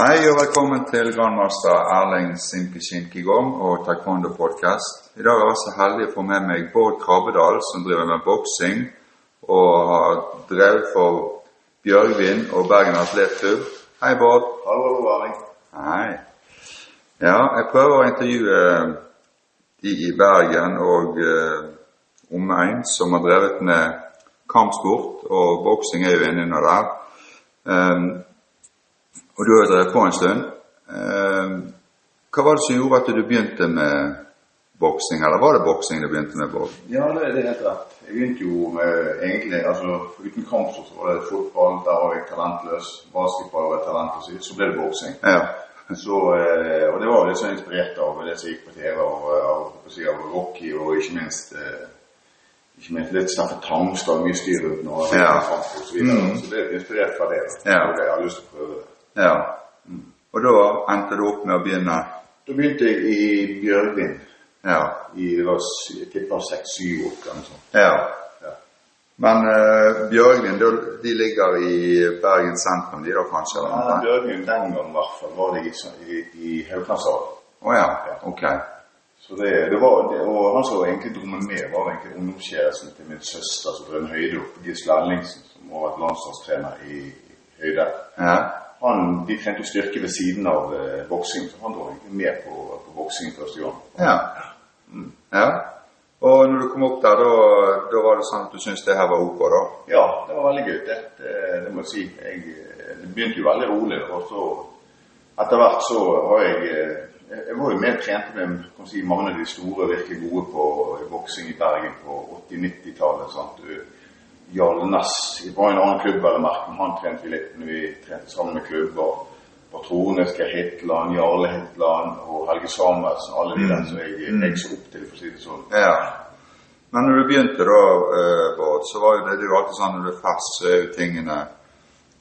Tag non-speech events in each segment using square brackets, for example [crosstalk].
Hei og velkommen til grandmaster Erling Simkishinkigom og Taekwondo Podcast. I dag er jeg så heldig å få med meg Bård Krabbedal, som driver med boksing og har drevet for Bjørgvin og Bergen Atletklubb. Hei, Bård. Hallo, Erling. Hei. Ja, jeg prøver å intervjue de i Bergen og eh, omegn som har drevet med kampsport, og boksing er jo inne under der. Um, og du har drevet på en stund. Um, hva var det som gjorde at du begynte med boksing, eller var det boksing du begynte med? Bård? Ja, det, det er helt rett. Jeg begynte jo med egentlig, altså uten kampsport så var det fotball, der var jeg talentløs. Basketball var jeg talentløs, så ble det boksing. Ja. Så, eh, og det var litt sånn inspirert av det som gikk på TV, av, av, av Rocky og ikke minst eh, ikke minst litt Steffen Tangstad, mye styr rundt nå. Ja. Så, videre. Mm. så det er inspirert fra det. da. Ja. Det, jeg har lyst til å prøve det. Ja. Og da endte du opp med å begynne Da begynte jeg i Bjørgvin. Ja. I, det var jeg tipper seks-syv år eller noe sånt. ja. Ja. Men uh, Bjørgvin, de, ligger i Bergen sentrum, de da kanskje? eller Ja? Bjørgvin den gang i hvert fall var det i, i, i Hauglandshallen. Å ja. Ok. Så det, det var, det, og han som egentlig dro meg med, var egentlig ungdomskjæresten til min søster som drev med høyde opp, Gisle Ellingsen, som har vært landslagstrener i, i høyde. Ja. Han, de trente jo styrke ved siden av eh, boksing, så han egentlig med på, på boksing første gang. Ja. ja. Og når du kom opp der, da, da var det sånn at du syntes det her var ok, da? Ja, det var veldig gøy, det. Det, det må jeg si. Jeg, eh, det begynte jo veldig rolig, og så etter hvert så har jeg eh, Jeg var jo mer trent med kan si, mange av de store, virkelig gode på boksing i Bergen på 80-90-tallet. Jarl Næss fra en annen klubb, eller merke, han trente vi litt når vi trente sammen med klubber. Og Trones, Geir Hitland, Jarle Hitland og Helge Samuelsen. Alle de der som jeg, jeg så opp til, for å si det sånn. Ja. Men når du begynte da, eh, Bård, så var jo det, det jo alltid sånn når du er fersk, så er jo tingene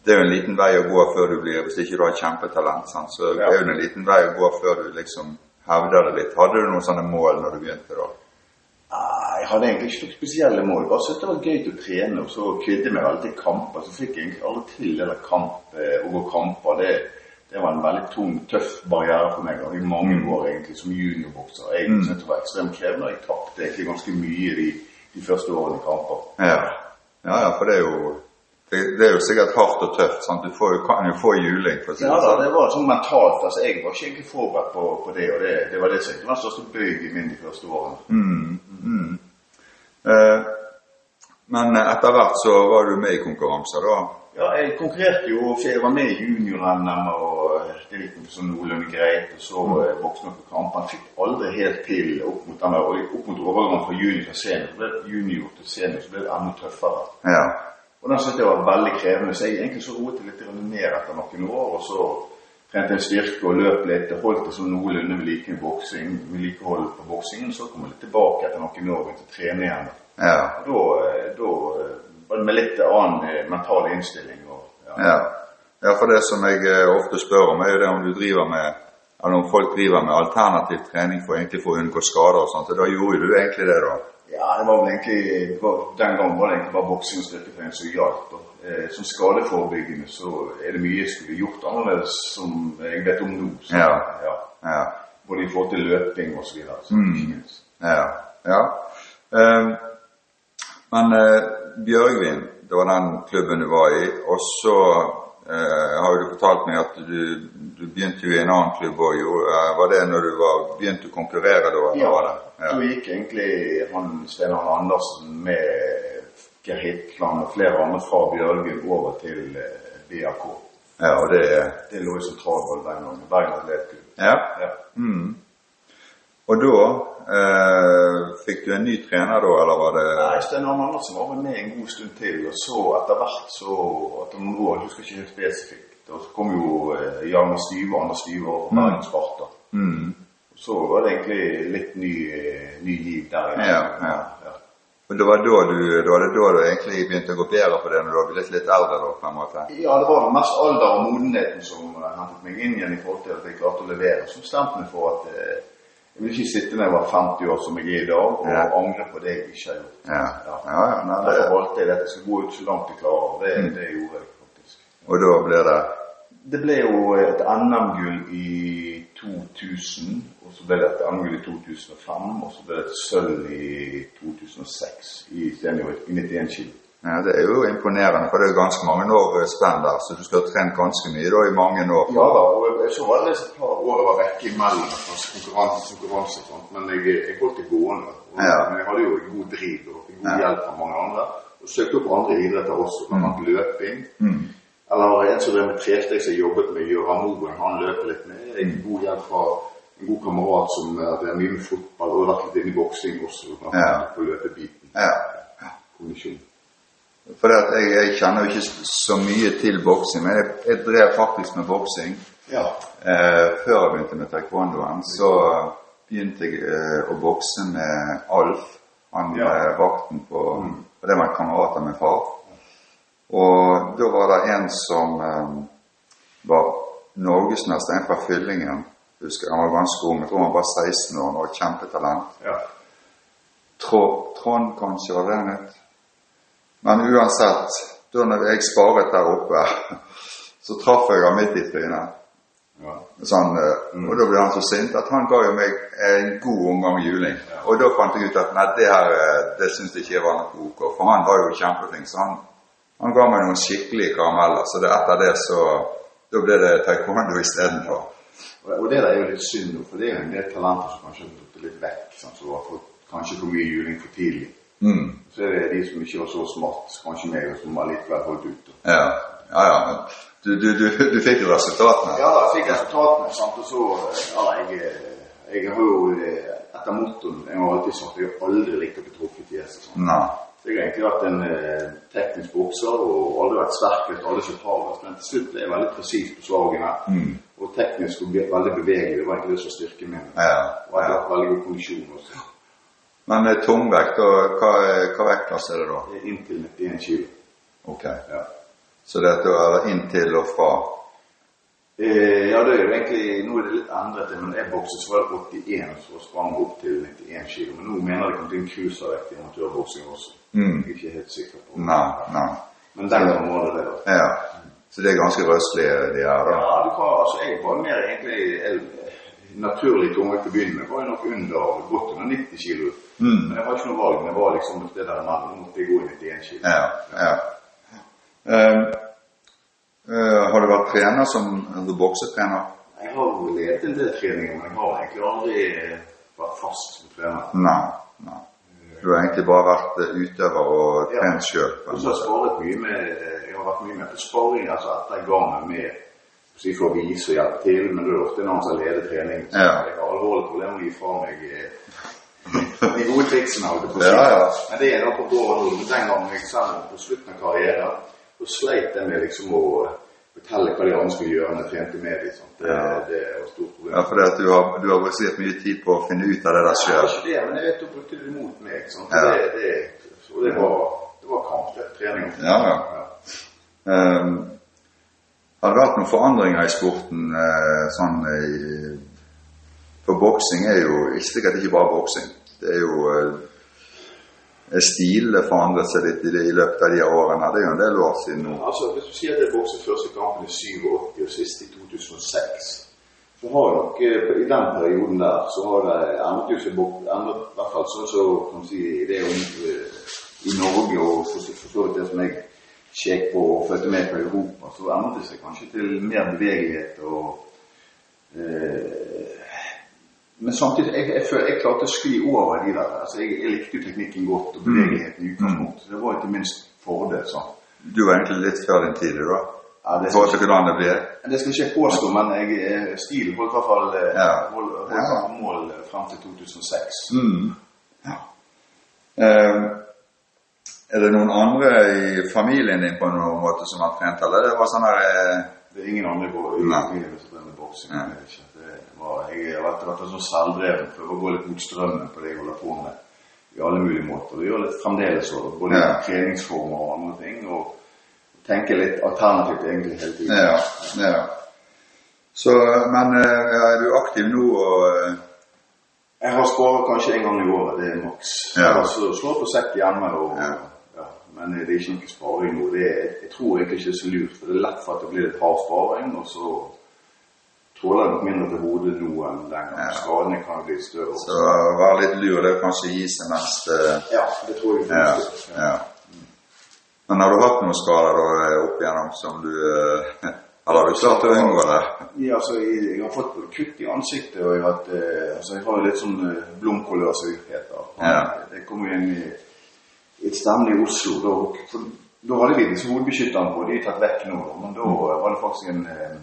Det er jo en liten vei å gå før du blir Hvis ikke du har kjempetalent, sant? så det er jo en liten vei å gå før du liksom hevder det litt. Hadde du noen sånne mål når du begynte da? Nei, Jeg hadde egentlig ikke noen spesielle mål. Bare syntes det var gøy å trene, og så kvidde jeg meg veldig til kamper. Så fikk jeg egentlig aldri til det der kamp, eh, å gå kamper. Det, det var en veldig tung, tøff barriere for meg i mange år egentlig som juniorbokser. Jeg syntes det var ekstremt krevende. Jeg tapte egentlig ganske mye de, de første årene i kamper. Ja. ja, ja, for det er jo det, det er jo sikkert hardt og tøft. sant? Du får, kan jo få juling, for å si Ja det da, sånn. det var sånn mentalt. altså Jeg var ikke egentlig forberedt på, på det, og det, det var det som det var den største bøygen min de første årene. Eh, Men etter hvert så var du med i konkurranser, da? Ja, jeg konkurrerte jo, for jeg var med i junior-NM, og eh, det gikk sånn noenlunde greit. Og så eh, vokste jeg på kampene. Fikk aldri helt til opp mot, denne, opp mot overgangen fra junior til senior. Junior til senior, så ble det enda tøffere. Ja. Og den syntes jeg var veldig krevende, så jeg egentlig så roet jeg litt ned etter noen år. Og så trente en styrke og løp litt, og holdt det sånn noenlunde ved like boksing, vedlikehold på boksingen. Så kom jeg litt tilbake etter noen år og trene igjen. Ja. Da, eh, da eh, var det med litt annen eh, mental innstilling. Og, ja. Ja. ja, for det som jeg ofte spør om, er jo det om du driver med eller om folk driver med alternativ trening for for å unngå skader og sånt. Og da gjorde du egentlig det, da? Ja, det var vel egentlig, Den gangen var det egentlig bare boksing og styrketrening som gjaldt. Eh, som skadeforebyggende så er det mye jeg skulle gjort annerledes som jeg vet om nå. Så, Ja. ja. Ja. Både i forhold til løping og så videre. Så, Mm. Ja. ja. Ehm, men eh, Bjørgvin, det var den klubben du var i. Og så eh, har du fortalt meg at du, du begynte jo i en annen klubb òg. Uh, var det når du var, begynte å konkurrere da? Ja, da gikk egentlig han Steinar Andersen med Geir Hitland og flere andre fra Bjørgen over til eh, BAK. Ja, og det Det lå i sentralvoll den gangen. Bergen Atletklubb. Ja. Ja. Mm. Og da eh, fikk du en ny trener da, eller var det Nei, Steinar Andersen var med en god stund til, og så etter hvert så etter noen år, jeg husker ikke helt spesifikt, og så kom jo eh, og Styve Anders Styve og på Bergen Sparta. mm. Så var det egentlig litt ny, eh, ny liv der. Ja, ja. Og det var da du, da det da du egentlig begynte å gå bedre på det, når du var blitt litt eldre da, på en måte? Ja, det var mest alder og modenheten som eh, hentet meg inn igjen i forhold til at jeg klarte å levere. Så bestemte meg for at eh, jeg vil ikke sitte når jeg var 50 år som jeg er i dag, og Ja. angre på det jeg ikke har gjort. Ja, ja, ja nei, det, Derfor valgte jeg at jeg skal gå ut så langt jeg klarer. Det, det gjorde jeg faktisk. og da ble det Det ble jo et NM-gull i 2000, og så ble det et NM-gull i 2005, og så ble det et sølv i 2006 i senior i 91 kilo. Ja, Det er jo imponerende, for det er jo ganske mange år spenn der, så du skal ha trent ganske mye da i mange år. Ja da, og jeg så var det et par år var vekk imellom konkurranse, konkurranse og sånt, men jeg, jeg holdt det gående. Og, Ja. Men jeg hadde jo god driv og god hjelp fra mange andre. Og søkte opp andre idretter også, bl.a. Mm. løping. Mm. Eller en som drev med tresteg som jobbet med, Gøran Moen, han løper litt med. Fikk god hjelp fra en god kamerat som har drev mye med fotball og har vært litt inne i boksing også, Ja. annet på løpebiten. Ja. Kondisjon. For jeg, jeg kjenner jo ikke så mye til boksing, men jeg, jeg drev faktisk med boksing. Ja. Eh, før jeg begynte med taekwondoen, så begynte jeg eh, å bokse med Alf, han Ja. eh, vakten på og Det var en kamerat av min far. Og da var det en som eh, var norgesmester, en fra Fyllingen. Husker Han var ganske ung, jeg tror han var 16 år og kjempetalent. ja. Trå- Trond, kanskje, var det han het. Men uansett, da når jeg sparet der oppe, [laughs] så traff jeg ham midt i trynet. ja. Sånn, eh, og da ble han så sint at han ga jo meg en god omgang juling. Og da fant jeg ut at nei, det her eh, det syns jeg ikke var noe ok. For han var jo kjempeflink, så han, han ga meg noen skikkelige karameller. Så det, etter det så Da ble det taekwondo istedenfor. Og det er jo litt synd, for det er jo en del talenter som kanskje har litt vekk. Sånn, Som har fått kanskje for mye juling for tidlig. Mm. Så er det de som ikke var så smart, kanskje meg, som allikevel holdt ut. Ja. ja, ja. Men du, du, du, du fikk jo resultatene. Ja, jeg fikk resultatene, sant? og så Ja, jeg, jeg har jo eh, etter motoren Jeg har alltid sagt at jeg har aldri likt å bli truffet i fjeset. Så jeg har egentlig vært en eh, teknisk bokser og aldri vært sterkest, aldri så hardest, men til slutt ble jeg veldig presis på slagene. Mm. Og teknisk og veldig bevegelig. Det var egentlig det som styrken min. Ja, Og jeg har ja. hatt veldig god kondisjon også. Men med tungvekt, og hva, hva vektklasse er det da? Det er Inntil 91 kg. Ok. Ja. Så det er inntil og fra Eh, ja, det er jo egentlig, nå er det litt endret, men jeg bokset fra var det 81, så sprang opp til 91 kilo. Men nå mener jeg det kommer til en cruiservekt i amatørboksing også. Mm. Jeg er ikke helt sikker på. Nei, nei. Men den gangen var det det. da. Ja. Så det er ganske røslig, det her, da. Ja, du kan, altså jeg var mer egentlig eh, naturlig til å begynne med. Var jo nok under, godt under 90 kilo. Mm. Men jeg har ikke noe valg, men jeg var liksom det der mellom. Nå måtte jeg gå i 91 kilo. Ja, ja. Eh, eh, har du vært trener som du boksetrener? Jeg har ledet en del treninger, men jeg har egentlig aldri eh, vært fast som trener. Nei. nei. Du har egentlig bare vært eh, utøver og trent sjøl? Ja. jeg med Jeg har vært mye med på sparing, altså etter jeg ga meg med si, for å vise og hjelpe til, men det er ofte noen som leder trening. Så Ja. jeg har alvorlige problemer med å gi fra meg eh, de gode triksene. Ja, ja. Men det er da på gården. Den gangen jeg selv på slutten av karrieren, så sleit jeg med liksom å fortelle hva de andre skulle gjøre når jeg trente med dem. sant? Det, Ja. det er et stort problem. Ja, for du har, du har brukt mye tid på å finne ut av det der sjøl. ikke det, men jeg vet du brukte det mot meg. Sant? Ja. Det, det, og det var, det var kamp, det. Trening. Ja, ja. Um, har det vært noen forandringer i sporten? eh, sånn i, For boksing er jo ikke sikkert ikke bare boksing. Det er jo eh, Stilen forandret seg litt i, det, i løpet av de årene. Det er jo en del år siden nå. Altså, Hvis du sier at jeg bokset første kampen i 87 og siste i 2006, så har nok eh, i den perioden der så har det endret jo seg endret i hvert fall sånn så kan si det om eh, i Norge og for så vidt det som jeg kjekk på og fulgte med på Europa, så endret det seg kanskje til mer bevegelighet og eh, men samtidig, jeg, jeg, føler, jeg klarte å skli over de der. altså Jeg, jeg likte jo teknikken godt og bevegeligheten i utgangspunktet. så Det var ikke minst fordel. sånn. Du var egentlig litt før din tid, da? Ja, det skal, hvordan det blir? det skal ikke jeg påstå, men jeg, eh, stilen holdt i hvert fall eh, Ja. hold, holdt Ja. mål eh, frem til 2006. Mm. Ja. Um, er det noen andre i familien din på noen måte som har trent, eller det var sånn her Det er ingen andre i som driver med boksing. Jeg har vært, vært sånn selvdreven, prøver å gå litt mot strømmen på det jeg holder på med. I alle mulige måter. Det gjør litt fremdeles også, både Ja. treningsformer og andre ting. Og tenke litt alternativt egentlig hele tiden. Ja. ja. Så, men eh, er du aktiv nå og eh, Jeg har sparet kanskje en gang i året, det er maks. Ja. Jeg har så slått på sekk hjemme og Ja. Ja. Men det er ikke noe sparing nå. Det er, jeg tror egentlig ikke det er så lurt, for det er lett for at det blir litt hard sparing, og så tåler jeg nok mindre til hodet nå enn den gangen. Ja. Skadene kan bli større. Så være litt lur, det er kanskje gi seg mest eh, Ja, det tror jeg. Ja. faktisk. ja. Men har du hatt noen skader da eh, opp igjennom som du eh, [laughs] Eller har du klart å unngå det? Ja, altså, jeg, jeg har fått kutt i ansiktet, og jeg har, hatt, eh, altså, jeg har litt sånn eh, blomkolør, som det heter. Ja. Jeg kom jo inn i et stevne i Oslo. Da, for, da hadde vi liksom hodebeskytterne på, de er tatt vekk nå, men da var det faktisk en eh,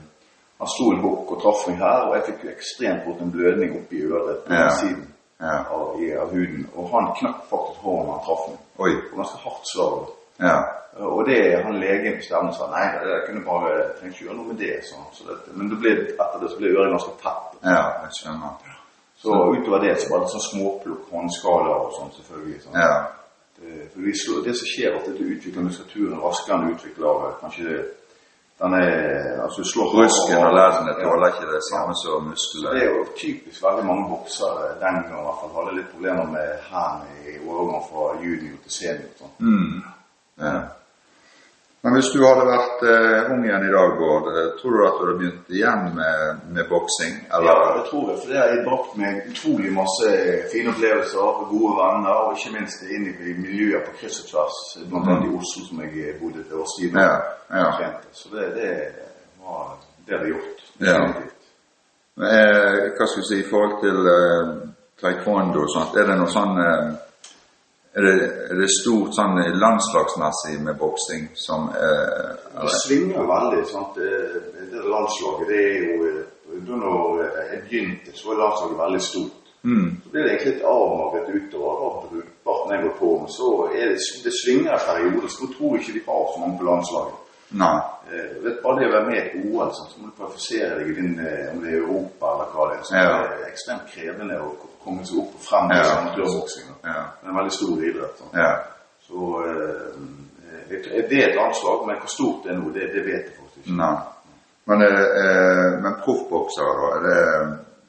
Han sto en bukk og traff meg her, og jeg fikk jo ekstremt fort en blødning oppi øret på Ja. siden Ja. av, i, av huden. Og han knakk faktisk hånden han traff meg. Oi. Og ganske hardt slag. Ja. Og det han legen på stevnet sa nei, det kunne bare trengte ikke gjøre noe med det. Så, så det men det ble, etter det så ble øret ganske tett. Ja, jeg skjønner. Så utover det så var det sånn småplukk, håndskader og sånn selvfølgelig. Sånn. Ja. Det, for det som skjer er at du utvikler muskulaturen raskere enn du utvikler eh, kanskje det, den er, altså slår Brusken og leddene tåler ikke det samme som Så det er jo typisk veldig mange boksere den gang i hvert fall hadde litt problemer med hendene i overgang fra junior til senior. Sånn. Mm. Ja. Men hvis du hadde vært eh, ung igjen i dag, Bård, eh, tror du at du hadde begynt igjen med, med boksing? Ja, det tror jeg. For det har brakt meg utrolig masse fine opplevelser, gode venner, og ikke minst inn i miljøer på kryss og tvers, blant annet i Oslo, som jeg bodde et års tid. Ja, ja. Så det, det var det har gjort. Ja. Men, eh, hva skal vi si, i forhold til eh, taekwondo og sånt, er det noe sånn eh, er, det, er det stort sånn landslagsmessig med boksing som eh, Det svinger veldig. sant? Det, det landslaget, det er jo eh, Da når jeg begynte, så var landslaget veldig stort. mm, Så ble det egentlig litt avmagret utover da, brukbarten jeg var på. Men så er det, det svinger i perioder, så tror jeg ikke de har så mange på landslaget. Nei. Eh, vet bare det å være med i OL, sånn, så må du kvalifisere deg i eh, om det er Europa eller hva det er. Så Ja. Det er ekstremt krevende å komme seg opp og frem i Ja. amatørboksing. Ja. Det er en veldig stor idrett. sånn. Ja. Så eh, jeg, jeg vet anslag, men hvor stort det er nå, det, det vet jeg faktisk ikke. Nei. Men, eh, eh, men proffboksere, da? Er det,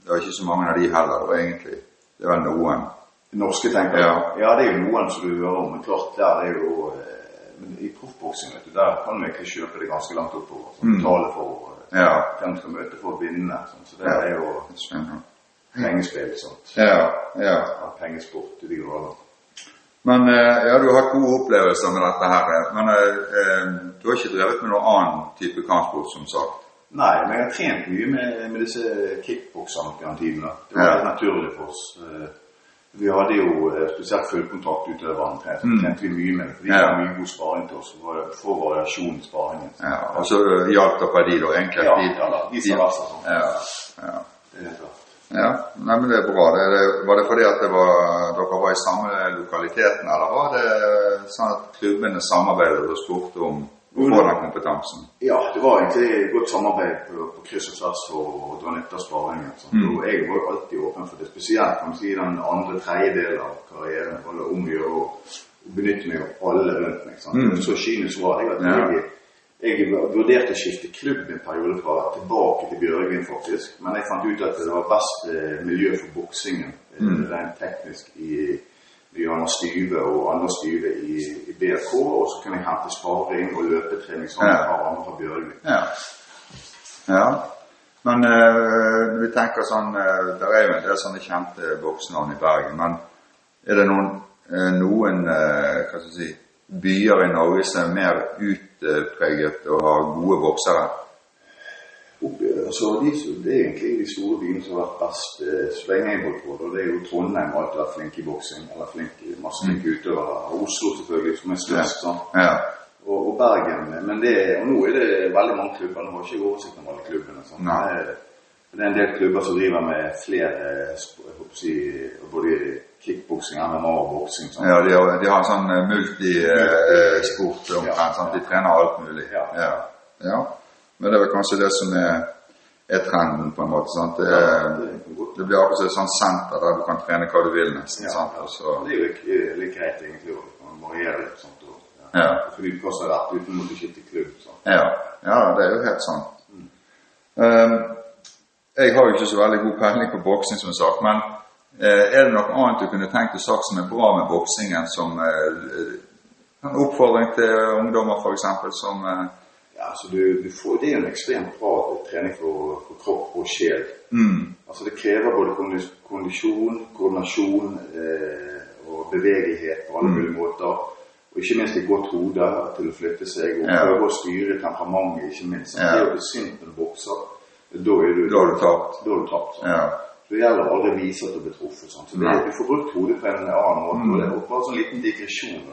det er ikke så mange av de heller, da, egentlig? Det er vel noen? Norske tenker Ja. ja, det er jo noen som du hører om, men klart der er jo eh, I proffboksing, vet du, der kan du egentlig kjøpe det ganske langt oppover. Så Mm. betale for eh, Ja. hvem skal møte for å vinne. Sånn. Så det Ja. er jo Jeg pengespill. sånt. Ja, ja. Ja, pengesport til de grader. Men eh, ja, du har hatt gode opplevelser med dette her. eh, Men eh, eh, du har ikke drevet med noen annen type kampsport, som sagt? Nei, men jeg har trent mye med, med disse kickbokserne gjennom tiden. Det var Ja. helt naturlig for oss. Eh, Vi hadde jo spesielt spesielt fullkontaktutøverne trent. Mm. tjente vi mye med. De Ja. mye god sparing til oss. for Få variasjon i sparingen. Ja, og så eh, hjalp dere de, da? egentlig? Ja, de, ja da, vice versa, sånn. Ja, ja. Det er klart. ja. Nei, men det er bra. Det, det, var det fordi at det var, dere var i samme lokaliteten, eller var det sånn at klubbene samarbeidet og spurte om å få den kompetansen? Ja, det var egentlig et godt samarbeid på, på kryss og tvers for å dra nytte av sparingen. sånn. Mm. Og jeg var jo alltid åpen for det. Spesielt kan man si den andre tredjedel av karrieren var det om å gjøre å benytte meg av alle rundt meg. sant? Mm. Så kynisk var jeg at Ja. jeg, jeg vurderte å skifte klubb en periode fra tilbake til Bjørgvin, faktisk. Men jeg fant ut at det var best eh, miljø for boksingen, eh, Mm. rent teknisk, i Johanna Styve og Anders Styve i, i BRK. Og så kan jeg hente sparing og løpetrening sammen med Ja. andre fra Bjørgvin. Ja. ja. Men øh, vi tenker sånn øh, Det er jo en del sånne kjente boksenavn i Bergen, men er det noen, øh, noen hva skal jeg si, byer i Norge som er mer utpreget og har gode boksere? Altså, de, det er egentlig de store byene som har vært best eh, så lenge jeg holdt på. Og det er jo Trondheim har alltid vært flink i boksing, eller flink masse flinke utøvere. Og Oslo selvfølgelig, som er størst. Ja. Ja. Og, og Bergen. Men det, nå er det veldig mange klubber. Nå har ikke oversikt over alle klubbene. Sånn. Det, er- en del klubber som driver med flere eh, si, både kickboksing, MMA og boksing. Sånn. ja de, har, de har sånn eh, multisport omtrent. sant? De trener alt mulig. Ja. Ja. ja. Men det er vel kanskje det som er, er trenden, på en måte. sant? Det, det blir akkurat et sånt senter der du kan trene hva du vil, nesten. Ja, sant? ja. Og så, Det er jo litt, greit egentlig å variere litt. sånt. Og, Ja. For du passer rett uten å måtte i klubb. sant? Ja, ja, det er jo helt sant. Um, jeg har jo ikke så veldig god peiling på boksing, som sagt, men eh, er det noe annet du kunne tenkt deg sagt som er bra med boksingen, som eh, En oppfordring til ungdommer f.eks. som eh, Ja, altså du, du får, Det er jo en ekstremt bra sjel. mm, Altså Det krever både kondisjon, koordinasjon eh, og bevegelighet på alle mulige måter. Og ikke minst et godt hode til å flytte seg og Ja. prøve å styre temperamentet, ikke minst. Ja. Det å bli sint når du bokser, da er du, Da er du tapt. Da er du tapt ja. Det gjelder å aldri vise at du blir truffet. Sånn. Så Du får brukt hodet på en annen måte. Mm. Og det er bare en sånn liten digresjon.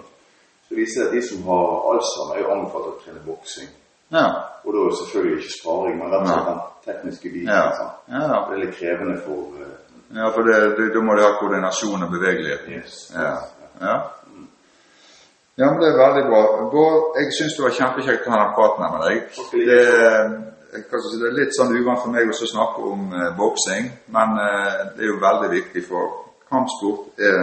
Så viser det at de som har Alzheimer, er jo anbefalt å trene boksing. Ja. Og da er det selvfølgelig ikke sparing, men rett og slett den tekniske biten. Ja. sant? ja. Det er litt krevende for uh, ja for da må du ha koordinasjon og bevegelighet. Yes. Ja. ja. Ja, men Det er veldig bra. Bård, jeg syns det var kjempekjekt å ha den praten her med deg. Takk det. Jeg si, det er litt sånn uvant for meg å snakke om eh, boksing, men eh, det er jo veldig viktig, for kampsport er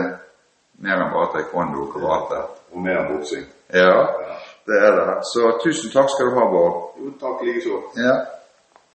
mer enn bare taekwondo og karate. Og mer boksing. Ja, Ja. Det er det. Så tusen takk skal du ha, Bård. Jo, takk likeså. Ja.